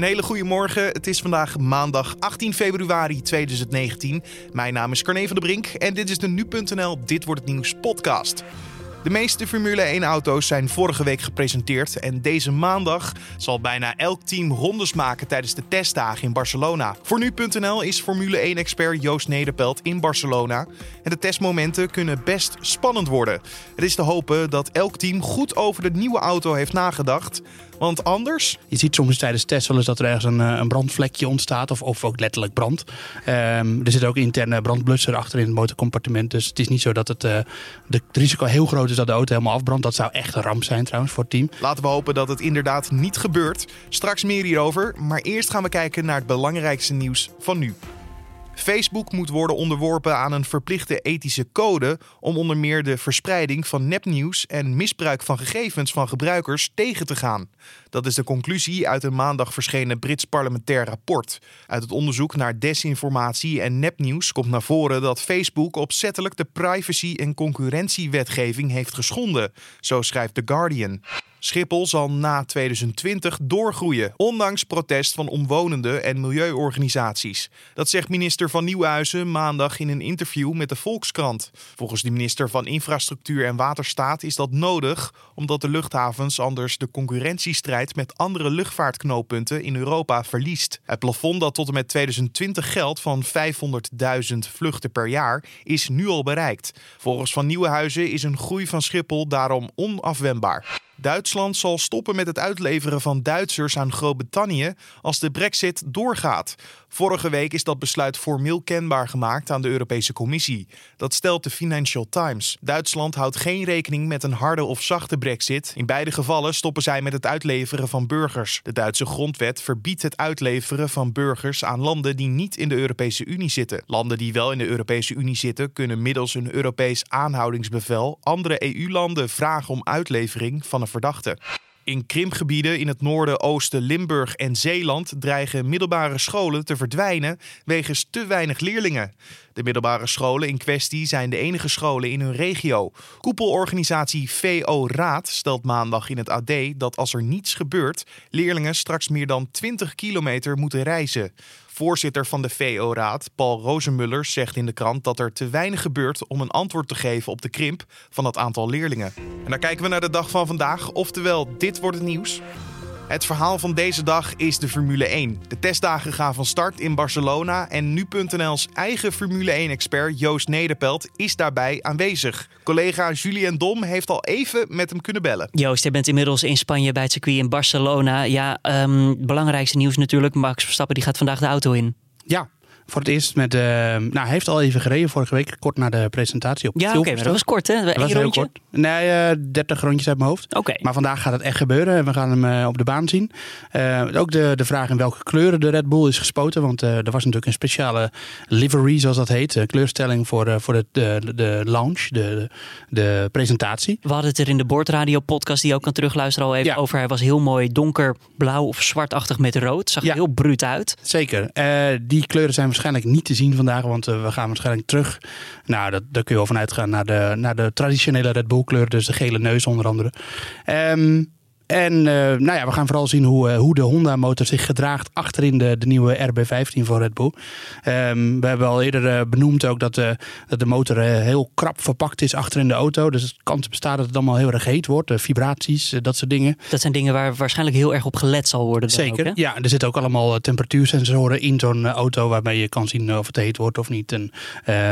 Een hele goede morgen. Het is vandaag maandag 18 februari 2019. Mijn naam is Carne van der Brink en dit is de Nu.nl Dit Wordt Het Nieuws podcast. De meeste Formule 1-auto's zijn vorige week gepresenteerd en deze maandag zal bijna elk team rondes maken tijdens de testdagen in Barcelona. Voor nu.nl is Formule 1-expert Joost Nederpelt in Barcelona en de testmomenten kunnen best spannend worden. Het is te hopen dat elk team goed over de nieuwe auto heeft nagedacht, want anders... Je ziet soms tijdens tests wel eens dat er ergens een, eh, een brandvlekje ontstaat of, of ook letterlijk brand. Um, er zit ook interne brandblusser achter in het motorcompartiment, dus het is niet zo dat het, uh, de, het risico heel groot is dat de auto helemaal afbrandt. Dat zou echt een ramp zijn trouwens voor het team. Laten we hopen dat het inderdaad niet gebeurt. Straks meer hierover, maar eerst gaan we kijken naar het belangrijkste nieuws van nu. Facebook moet worden onderworpen aan een verplichte ethische code om onder meer de verspreiding van nepnieuws en misbruik van gegevens van gebruikers tegen te gaan. Dat is de conclusie uit een maandag verschenen Brits parlementair rapport. Uit het onderzoek naar desinformatie en nepnieuws komt naar voren dat Facebook opzettelijk de privacy- en concurrentiewetgeving heeft geschonden, zo schrijft The Guardian. Schiphol zal na 2020 doorgroeien, ondanks protest van omwonenden en milieuorganisaties. Dat zegt minister van Nieuwhuizen maandag in een interview met de Volkskrant. Volgens de minister van Infrastructuur en Waterstaat is dat nodig, omdat de luchthavens anders de concurrentiestrijd met andere luchtvaartknooppunten in Europa verliest. Het plafond dat tot en met 2020 geldt van 500.000 vluchten per jaar is nu al bereikt. Volgens Van Nieuwenhuizen is een groei van Schiphol daarom onafwendbaar. Duitsland zal stoppen met het uitleveren van Duitsers aan Groot-Brittannië als de Brexit doorgaat. Vorige week is dat besluit formeel kenbaar gemaakt aan de Europese Commissie. Dat stelt de Financial Times. Duitsland houdt geen rekening met een harde of zachte Brexit. In beide gevallen stoppen zij met het uitleveren van burgers. De Duitse grondwet verbiedt het uitleveren van burgers aan landen die niet in de Europese Unie zitten. Landen die wel in de Europese Unie zitten, kunnen middels een Europees aanhoudingsbevel andere EU-landen vragen om uitlevering van een verdachte. In krimpgebieden in het noorden, oosten, Limburg en Zeeland dreigen middelbare scholen te verdwijnen wegens te weinig leerlingen. De middelbare scholen in kwestie zijn de enige scholen in hun regio. Koepelorganisatie VO Raad stelt maandag in het AD dat als er niets gebeurt, leerlingen straks meer dan 20 kilometer moeten reizen. Voorzitter van de VO-raad, Paul Rozenmuller, zegt in de krant dat er te weinig gebeurt om een antwoord te geven op de krimp van het aantal leerlingen. En dan kijken we naar de dag van vandaag, oftewel dit wordt het nieuws. Het verhaal van deze dag is de Formule 1. De testdagen gaan van start in Barcelona en nu.nl's eigen Formule 1-expert Joost Nederpelt is daarbij aanwezig. Collega Julien Dom heeft al even met hem kunnen bellen. Joost, je bent inmiddels in Spanje bij het circuit in Barcelona. Ja, um, belangrijkste nieuws natuurlijk, Max Verstappen die gaat vandaag de auto in. Ja, voor het eerst met. Uh, nou, hij heeft al even gereden vorige week, kort na de presentatie op Ja, oké, okay, maar dat was kort, hè? Dat was heel kort. Nee, uh, 30 rondjes uit mijn hoofd. Oké. Maar vandaag gaat het echt gebeuren en we gaan hem uh, op de baan zien. ook de, de vraag in welke kleuren de Red Bull is gespoten. Want er was natuurlijk een speciale livery, zoals dat heet. kleurstelling voor, voor de, de, de launch, de, de presentatie. We hadden het er in de Boordradio-podcast, die je ook kan terugluisteren, al even ja. over. Hij was heel mooi donkerblauw of zwartachtig met rood. Zag er heel bruut uit. Zeker. die kleuren zijn waarschijnlijk niet te zien vandaag, want uh, we gaan waarschijnlijk terug. Nou, dat, daar kun je wel van uitgaan naar de, naar de traditionele Red Bull kleur, dus de gele neus onder andere. Um, en uh, nou ja, we gaan vooral zien hoe, uh, hoe de Honda-motor zich gedraagt achterin de, de nieuwe RB15 van Red Bull. Um, we hebben al eerder uh, benoemd ook dat, dat de motor heel krap verpakt is achterin de auto. Dus het kans bestaat dat het allemaal heel erg heet wordt. vibraties, dat soort dingen. Dat zijn dingen waar waarschijnlijk heel erg op gelet zal worden. Zeker, ook, ja. Er zitten ook allemaal temperatuursensoren in zo'n auto waarmee je kan zien of het heet wordt of niet. En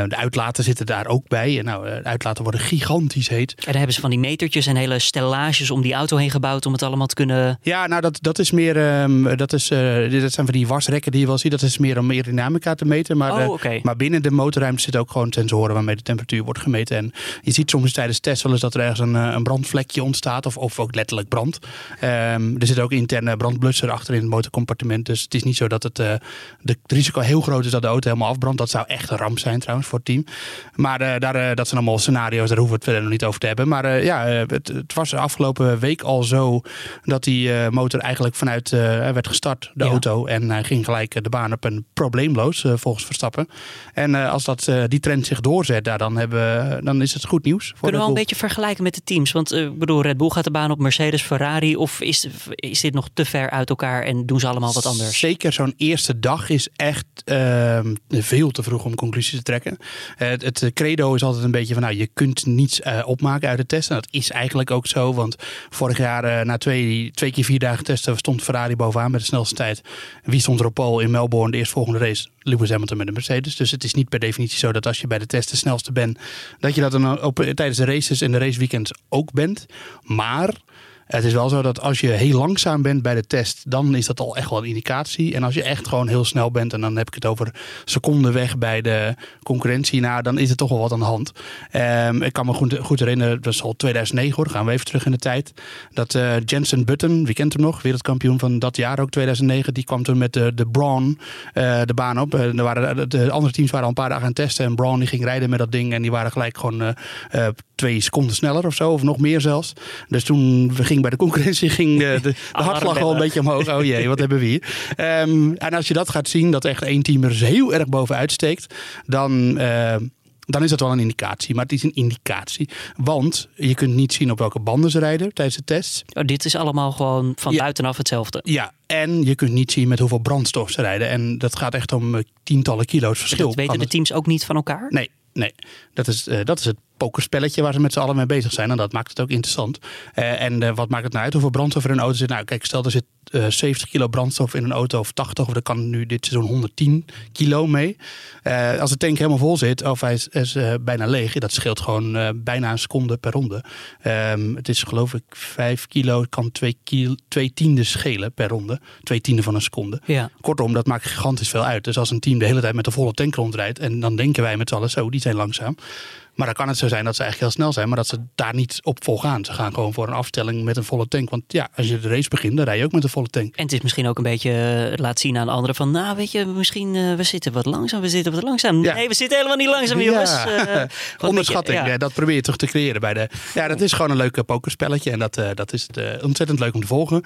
de uitlaten zitten daar ook bij. En nou, de uitlaten worden gigantisch heet. En dan hebben ze van die metertjes en hele stellages om die auto heen gebouwd om het allemaal te kunnen... Ja, nou dat, dat is meer, um, dat, is, uh, dat zijn van die wasrekken die je wel ziet. Dat is meer om aerodynamica te meten. Maar, oh, okay. maar binnen de motorruimte zitten ook gewoon sensoren waarmee de temperatuur wordt gemeten. En je ziet soms tijdens tests wel eens dat er ergens een, een brandvlekje ontstaat. Of, of ook letterlijk brand. Um, er zit ook interne brandblusser achter in het motorcompartiment. Dus het is niet zo dat het, uh, de, het risico heel groot is dat de auto helemaal afbrandt. Dat zou echt een ramp zijn trouwens voor het team. Maar daar, dat zijn allemaal scenario's, daar hoeven we het verder nog niet over te hebben. Maar ja, het, het was de afgelopen week al zo dat die motor eigenlijk vanuit werd gestart, de auto. En hij ging gelijk de baan op en probleemloos volgens Verstappen. En als dat, die trend zich doorzet, daar, dan, hebben, dan is het goed nieuws. Kunnen we al een beetje vergelijken met de teams? Want ik bedoel, Red Bull gaat de baan op, Mercedes, Ferrari. Of is, is dit nog te ver uit elkaar en doen ze allemaal wat anders? Zeker, zo'n eerste dag is echt ehm, veel te vroeg om conclusies te trekken. het, het, credo is altijd een beetje van, nou, je kunt niets uh, opmaken uit de testen. Dat is eigenlijk ook zo, want vorig jaar na twee, twee keer vier dagen testen stond Ferrari bovenaan met de snelste tijd. Wie stond er op in Melbourne, de eerstvolgende race? Lewis Hamilton met de Mercedes. Dus het is niet per definitie zo dat als je bij de test de snelste bent, dat je dat dan op, tijdens de races en de raceweekends ook bent. Maar het is wel zo dat als je heel langzaam bent bij de test, dan is dat al echt wel een indicatie. En als je echt gewoon heel snel bent, en dan heb ik het over seconden weg bij de concurrentie, nou, dan is er toch wel wat aan de hand. Um, ik kan me goed, herinneren, dat is al 2009 hoor, gaan we even terug in de tijd. Dat uh, Jensen Button, wie kent hem nog, wereldkampioen van dat jaar ook, 2009, die kwam toen met de, de Braun uh, de baan op. Er waren, de andere teams waren al een paar dagen aan het testen en Braun die ging rijden met dat ding en die waren gelijk gewoon twee seconden sneller of zo, of nog meer zelfs. Dus toen we gingen bij de concurrentie, ging de, de, de hartslag al een beetje omhoog. Oh jee, wat hebben we hier? Um, en als je dat gaat zien, dat echt één team er heel erg bovenuit steekt, dan... Uh, dan is dat wel een indicatie. Maar het is een indicatie. Want je kunt niet zien op welke banden ze rijden tijdens de test. Oh, dit is allemaal gewoon van buitenaf hetzelfde. Ja, en je kunt niet zien met hoeveel brandstof ze rijden. En dat gaat echt om eh, tientallen kilo's verschil. Dat weten de teams ook niet van elkaar? Nee, nee. Dat is, uh, dat is het pokerspelletje waar ze met z'n allen mee bezig zijn. En dat maakt het ook interessant. Uh, en uh, wat maakt het nou uit hoeveel brandstof er in een auto zit? Nou, kijk, stel er zit uh, eh, 70 kilo brandstof in een auto of 80, of er kan nu dit seizoen 110 kilo mee. als de tank helemaal vol zit, of hij is, is bijna leeg, dat scheelt gewoon bijna een seconde per ronde. Um, het is geloof ik 5 kilo, kan 2 kilo, twee tienden schelen per ronde. Twee tienden van een seconde. Ja. Kortom, dat maakt gigantisch veel uit. Dus als een team de hele tijd met een volle tank rondrijdt, en dan denken wij met z'n allen zo, die zijn langzaam. Maar dan kan het zo zijn dat ze eigenlijk heel snel zijn, maar dat ze daar niet op volgaan. Ze gaan gewoon voor een afstelling met een volle tank. Want ja, als je de race begint, dan rij je ook met een volle tank. En het is misschien ook een beetje uh, laat zien aan de anderen van, nou weet je, misschien uh, we zitten wat langzaam, we zitten wat langzaam. Nee, we zitten helemaal niet langzaam, jongens. Ja. Uh, Onderschatting, ja. dat probeer je toch te creëren bij de. Ja, dat is gewoon een leuk pokerspelletje en dat, dat is het, ontzettend leuk om te volgen.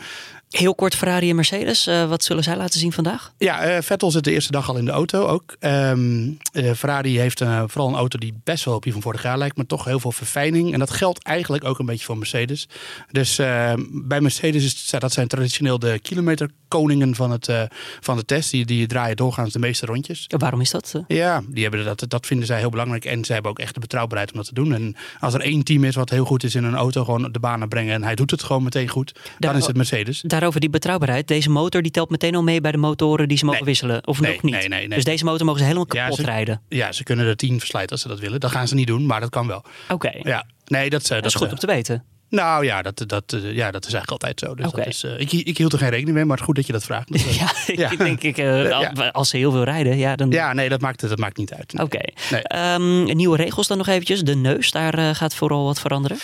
Heel kort Ferrari en Mercedes. Wat zullen zij laten zien vandaag? Ja, Vettel zit de eerste dag al in de auto ook. Um, uh, Ferrari heeft vooral een auto die best wel op van vorig jaar lijkt, maar toch heel veel verfijning. En dat geldt eigenlijk ook een beetje voor Mercedes. Dus ehm, bij Mercedes is dat zijn traditioneel de kilometerkoningen van, het, van de test. Die, die draaien doorgaans de meeste rondjes. waarom is dat? Ja, die hebben dat, dat vinden zij heel belangrijk. En zij hebben ook echt de betrouwbaarheid om dat te doen. En als er één team is wat heel goed is in een auto, gewoon de banen brengen en hij doet het gewoon meteen goed, dan is het Mercedes. Daar over die betrouwbaarheid. Deze motor die telt meteen al mee bij de motoren die ze mogen wisselen. Of nog niet. Nee, dus deze motor mogen ze helemaal kapot rijden. Ja, ze kunnen er tien verslijten als ze dat willen. Dat gaan ze niet doen, maar dat kan wel. Oké. Ja, nee, dat, dat, is goed om te weten. Nou ja, dat, dat, ja, dat is eigenlijk altijd zo. Dus dat is, uh, ik, ik hield er geen rekening mee, maar het goed dat je dat vraagt. Dus, ja, ja, ik denk ik, uh, als ze heel veel rijden, ja, dan. Ja, nee, dat maakt, dat maakt niet uit. Oké. Okay. Um, nieuwe regels dan nog eventjes. De neus, daar gaat vooral wat veranderen.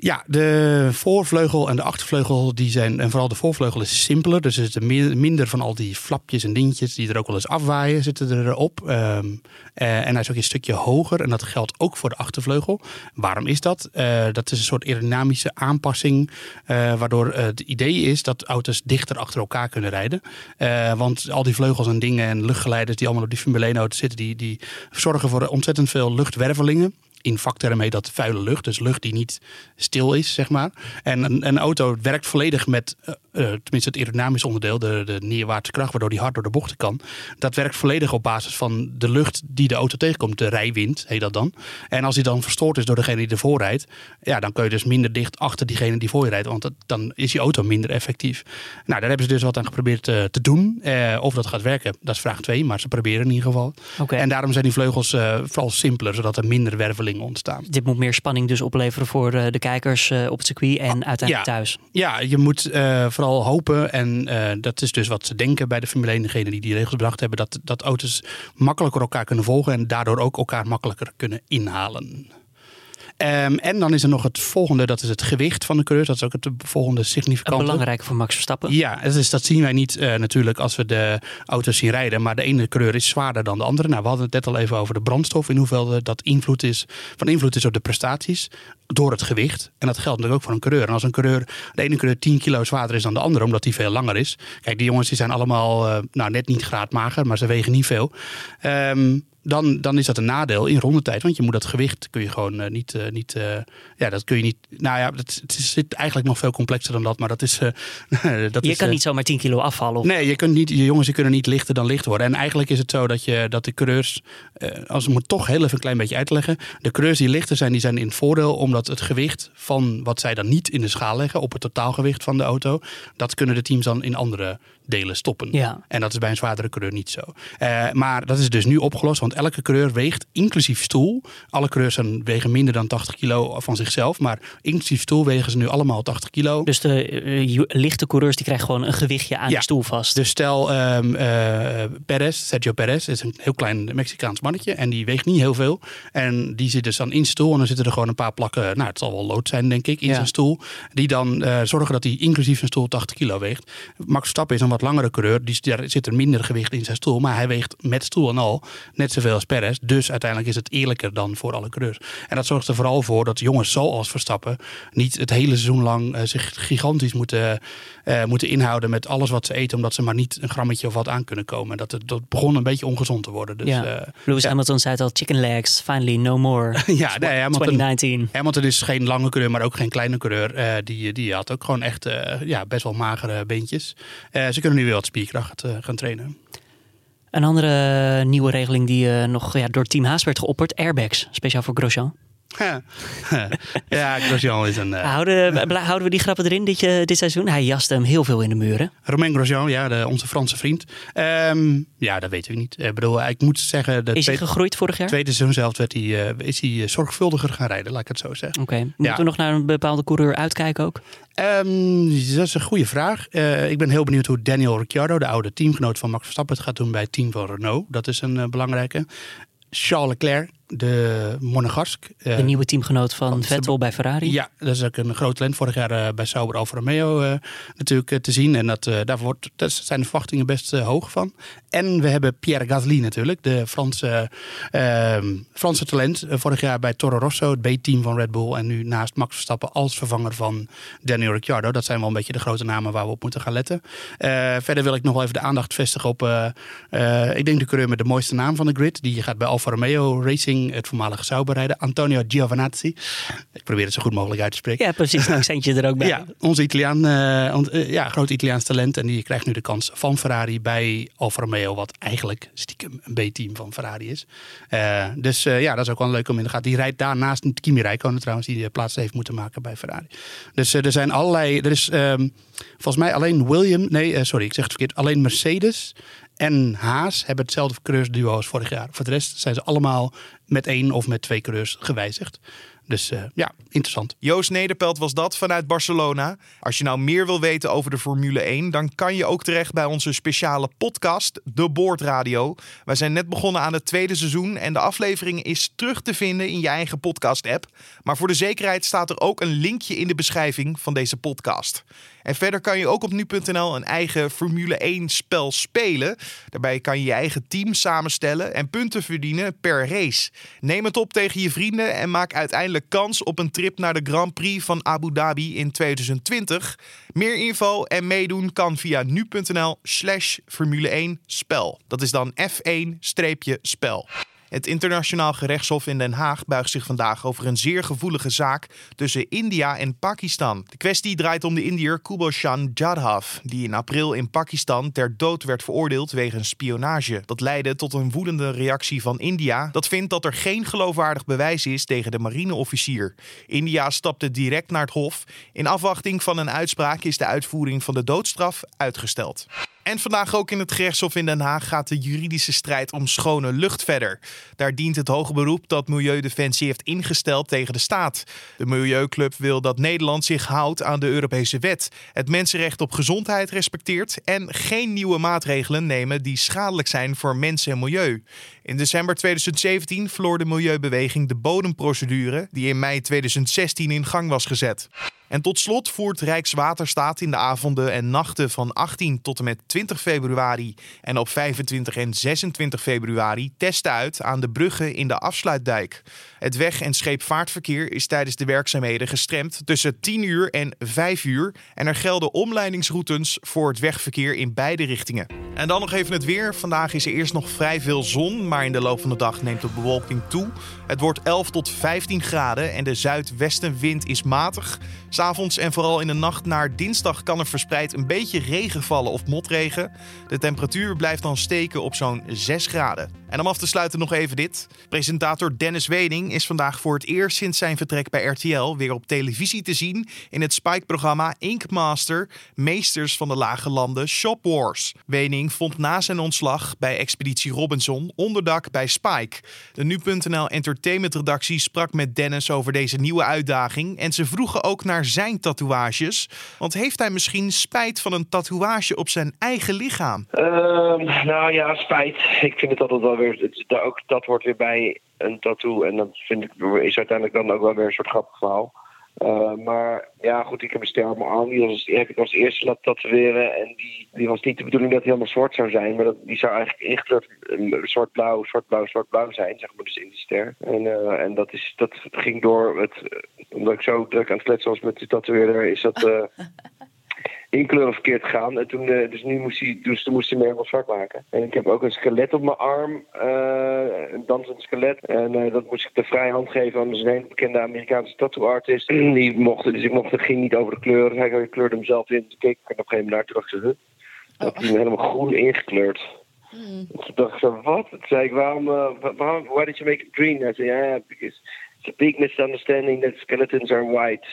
Ja, de voorvleugel en de achtervleugel die zijn, en vooral de voorvleugel is simpeler. Dus er zitten minder van al die flapjes en dingetjes die er ook wel eens afwaaien, zitten erop. Um, en hij is ook een stukje hoger en dat geldt ook voor de achtervleugel. Waarom is dat? Uh, dat is een soort aerodynamische aanpassing, uh, waardoor het idee is dat auto's dichter achter elkaar kunnen rijden. want al die vleugels en dingen en luchtgeleiders die allemaal op die Formule 1 auto's zitten, die, die zorgen voor ontzettend veel luchtwervelingen in vaktermen heet dat vuile lucht. Dus lucht die niet stil is, zeg maar. En een, een auto werkt volledig met, uh, tenminste het aerodynamisch onderdeel, de, de neerwaartse kracht, waardoor die hard door de bochten kan. Dat werkt volledig op basis van de lucht die de auto tegenkomt. De rijwind heet dat dan. En als die dan verstoord is door degene die ervoor rijdt, ja, dan kun je dus minder dicht achter diegene die voor je rijdt. Want dat, dan is die auto minder effectief. Nou, daar hebben ze dus wat aan geprobeerd uh, te doen. Uh, of dat gaat werken, dat is vraag 2. Maar ze proberen in ieder geval. Okay. En daarom zijn die vleugels vooral simpeler, zodat er minder werveling ontstaan. Dit moet meer spanning dus opleveren voor eh, de kijkers eh, op het circuit en oh, uiteindelijk thuis. Ja, je moet eh, vooral hopen, en dat is dus wat ze denken bij de Formule 1, degene die die regels bedacht hebben, dat, dat auto's makkelijker elkaar kunnen volgen en daardoor ook elkaar makkelijker kunnen inhalen. Ehm, en dan is er nog het volgende, dat is het gewicht van de coureur. Dat is ook het volgende significante. Belangrijk voor Max Verstappen. Ja, dus dat zien wij niet uh, natuurlijk als we de auto's zien rijden. Maar de ene coureur is zwaarder dan de andere. Nou, we hadden het net al even over de brandstof. In hoeveel dat invloed is, van invloed is op de prestaties. Door het gewicht. En dat geldt natuurlijk ook voor een coureur. En als een coureur, de ene coureur 10 kilo zwaarder is dan de andere, omdat die veel langer is. Kijk, die jongens die zijn allemaal, uh, nou net niet graadmager, maar ze wegen niet veel. Um, dan, dan is dat een nadeel in rondetijd. Want je moet dat gewicht kun je gewoon uh, niet. Uh, niet uh, ja, dat kun je niet. Nou ja, het, het zit eigenlijk nog veel complexer dan dat. Maar dat is. dat je is, kan niet zomaar 10 kilo afvallen. Of... Nee, je kunt niet. Je jongens die kunnen niet lichter dan licht worden. En eigenlijk is het zo dat, je, dat de coureurs. Als we het toch heel even een klein beetje uitleggen. De coureurs die lichter zijn, die zijn in voordeel. Omdat het gewicht van wat zij dan niet in de schaal leggen. op het totaalgewicht van de auto. dat kunnen de teams dan in andere delen stoppen. Ja. En dat is bij een zwaardere coureur niet zo. Uh, maar dat is dus nu opgelost, want elke coureur weegt inclusief stoel. Alle coureurs zijn, wegen minder dan 80 kilo van zichzelf, maar inclusief stoel wegen ze nu allemaal 80 kilo. Dus de uh, lichte coureurs die krijgen gewoon een gewichtje aan ja. de stoel vast. Dus stel um, uh, Perez, Sergio Perez, is een heel klein Mexicaans mannetje en die weegt niet heel veel. En die zit dus dan in stoel en dan zitten er gewoon een paar plakken, nou het zal wel lood zijn denk ik, in Ja. zijn stoel. Die dan zorgen dat hij inclusief zijn stoel 80 kilo weegt. Max Verstappen is een wat langere coureur. Die, daar zit er minder gewicht in zijn stoel. Maar hij weegt met stoel en al net zoveel als Perez. Dus uiteindelijk is het eerlijker dan voor alle coureurs. En dat zorgt er vooral voor dat jongens zoals Verstappen niet het hele seizoen lang uh, zich gigantisch moeten, uh, moeten inhouden met alles wat ze eten. Omdat ze maar niet een grammetje of wat aan kunnen komen. Dat, het, dat begon een beetje ongezond te worden. Dus, ja. uh, Lewis ja. Hamilton zei het al, chicken legs, finally no more. ja, nee, Hamilton, 2019. Hamilton is geen lange coureur, maar ook geen kleine coureur. Uh, die, die had ook gewoon echt ja, best wel magere beentjes. Ze kunnen nu weer wat spierkracht gaan trainen. Een andere nieuwe regeling die nog ja, door Team Haas werd geopperd, airbags, speciaal voor Grosjean. ja, Grosjean is een... Uh... Houden, houden we die grappen erin dit, uh, dit seizoen? Hij jaste hem heel veel in de muren. Romain Grosjean, ja, de, onze Franse vriend. Um, ja, dat weten we niet. Ik bedoel, ik moet zeggen... De is hij gegroeid vorig jaar? tweede seizoen zelf werd hij, uh, is hij zorgvuldiger gaan rijden, laat ik het zo zeggen. Oké. Okay. Moeten ja. we nog naar een bepaalde coureur uitkijken ook? Um, dat is een goede vraag. Uh, ik ben heel benieuwd hoe Daniel Ricciardo, de oude teamgenoot van Max Verstappen, het gaat doen bij het team van Renault. Dat is een belangrijke. Charles Leclerc, de Monegask. De uh, nieuwe teamgenoot van, van Vettel bij Ferrari. Ja, dat is ook een groot talent. Vorig jaar uh, bij Sauber Alfa Romeo uh, natuurlijk te zien. En dat, daar, wordt, daar zijn de verwachtingen best hoog van. En we hebben Pierre Gasly natuurlijk. De Franse, ehm, Franse talent. vorig jaar bij Toro Rosso, het B-team van Red Bull. En nu naast Max Verstappen als vervanger van Daniel Ricciardo. Dat zijn wel een beetje de grote namen waar we op moeten gaan letten. Eh, verder wil ik nog wel even de aandacht vestigen op... eh, ik denk de coureur met de mooiste naam van de grid. Die gaat bij Alfa Romeo Racing het voormalige Sauber rijden. Antonio Giovinazzi. Ik probeer het zo goed mogelijk uit te spreken. Ja, precies. Een accentje er ook bij. Ja, onze Italiaan, uh, ja, groot Italiaans talent. En die krijgt nu de kans van Ferrari bij Alfa Romeo. Wat eigenlijk stiekem een B-team van Ferrari is. Uh, dus ja, dat is ook wel leuk om in de gaten. Die rijdt daarnaast Kimi Räikkönen trouwens. Die plaats heeft moeten maken bij Ferrari. Dus er zijn allerlei... Er is um, volgens mij alleen William... Nee, sorry, ik zeg het verkeerd. Alleen Mercedes en Haas hebben hetzelfde coureursduo als vorig jaar. Voor de rest zijn ze allemaal met één of met twee coureurs gewijzigd. Dus uh, ja, interessant. Joost Nederpelt was dat vanuit Barcelona. Als je nou meer wil weten over de Formule 1, dan kan je ook terecht bij onze speciale podcast, De Boordradio. Wij zijn net begonnen aan het tweede seizoen en de aflevering is terug te vinden in je eigen podcast-app. Maar voor de zekerheid staat er ook een linkje in de beschrijving van deze podcast. En verder kan je ook op nu.nl een eigen Formule 1 spel spelen. Daarbij kan je je eigen team samenstellen en punten verdienen per race. Neem het op tegen je vrienden en maak uiteindelijk kans op een trip naar de Grand Prix van Abu Dhabi in 2020. Meer info en meedoen kan via nu.nl slash Formule 1 spel. Dat is dan F1-spel. Het internationaal gerechtshof in Den Haag buigt zich vandaag over een zeer gevoelige zaak tussen India en Pakistan. De kwestie draait om de Indiër Kuboshan Jadhav, die in april in Pakistan ter dood werd veroordeeld wegens spionage. Dat leidde tot een woedende reactie van India, dat vindt dat er geen geloofwaardig bewijs is tegen de marineofficier. India stapte direct naar het hof. In afwachting van een uitspraak is de uitvoering van de doodstraf uitgesteld. En vandaag ook in het gerechtshof in Den Haag gaat de juridische strijd om schone lucht verder. Daar dient het hoge beroep dat Milieudefensie heeft ingesteld tegen de staat. De Milieuclub wil dat Nederland zich houdt aan de Europese wet, het mensenrecht op gezondheid respecteert en geen nieuwe maatregelen nemen die schadelijk zijn voor mensen en milieu. In december 2017 verloor de milieubeweging de bodemprocedure die in mei 2016 in gang was gezet. En tot slot voert Rijkswaterstaat in de avonden en nachten van 18 tot en met 20 februari en op 25 en 26 februari testen uit aan de bruggen in de afsluitdijk. Het weg- en scheepvaartverkeer is tijdens de werkzaamheden gestremd tussen 10 uur en 5 uur en er gelden omleidingsroutes voor het wegverkeer in beide richtingen. En dan nog even het weer. Vandaag is er eerst nog vrij veel zon, maar in de loop van de dag neemt de bewolking toe. Het wordt 11 tot 15 graden en de zuidwestenwind is matig. S'avonds en vooral in de nacht naar dinsdag kan er verspreid een beetje regen vallen of motregen. De temperatuur blijft dan steken op zo'n 6 graden. En om af te sluiten nog even dit. Presentator Dennis Wening is vandaag voor het eerst sinds zijn vertrek bij RTL weer op televisie te zien in het Spike-programma Ink Master Meesters van de Lage Landen Shop Wars. Wening vond na zijn ontslag bij Expeditie Robinson onderdak bij Spike. De nu.nl entertainment-redactie sprak met Dennis over deze nieuwe uitdaging en ze vroegen ook naar zijn tatoeages. Want heeft hij misschien spijt van een tatoeage op zijn eigen lichaam? Ehm, nou ja, spijt. Ik vind het altijd wel weer. Het, ook, dat wordt weer bij een tattoo. En dat vind ik, is uiteindelijk dan ook wel weer een soort grappig verhaal. Uh, maar ja, goed, ik heb een ster op mijn arm. Die, was, heb ik als eerste laten tatoeëren. En die, die was niet de bedoeling dat hij helemaal zwart zou zijn. Maar dat, die zou eigenlijk ingekleurd zwart-blauw, zwart-blauw, zwart-blauw zijn. Zeg maar dus in die ster. En, uh, en dat, is, dat ging door. Het, omdat ik zo druk aan het kletsen was met de tatoeëerder, is dat. inkleuren verkeerd gegaan. En toen, uh, dus nu moest hij, dus toen moest hij me helemaal zwart maken. En ik heb ook een skelet op mijn arm, uh, een dansend skelet. En uh, dat moest ik de vrije hand geven aan een hele bekende Amerikaanse tattoo artist. Die mocht, dus ik mocht, het ging niet over de kleur. Hij kleurde hem zelf in. Toen keek ik op een gegeven moment naar. Toen dacht ik, huh? dat hij hem helemaal groen ingekleurd. Mm. Toen dacht ik zo, wat? Toen zei ik, waarom, waarom, why did you make it green? Hij zei, ja, yeah, because it's a big misunderstanding that skeletons are white.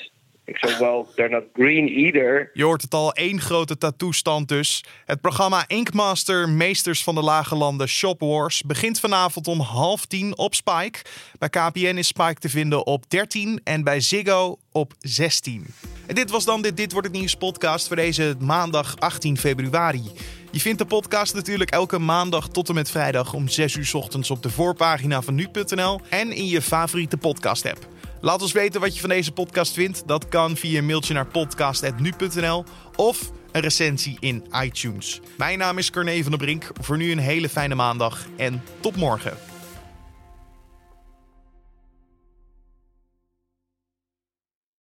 Ik zou wel, they're not green either. Je hoort het al, één grote tattoo-stand dus. Het programma Inkmaster Meesters van de Lage Landen Shop Wars begint vanavond om half tien op Spike. Bij KPN is Spike te vinden op 13 en bij Ziggo op 16. En dit was dan de Dit Wordt Het Nieuws podcast voor deze maandag 18 februari. Je vindt de podcast natuurlijk elke maandag tot en met vrijdag om 6 uur ochtends op de voorpagina van nu.nl en in je favoriete podcast app. Laat ons weten wat je van deze podcast vindt. Dat kan via een mailtje naar podcast.nu.nl of een recensie in iTunes. Mijn naam is Corné van der Brink. Voor nu een hele fijne maandag en tot morgen.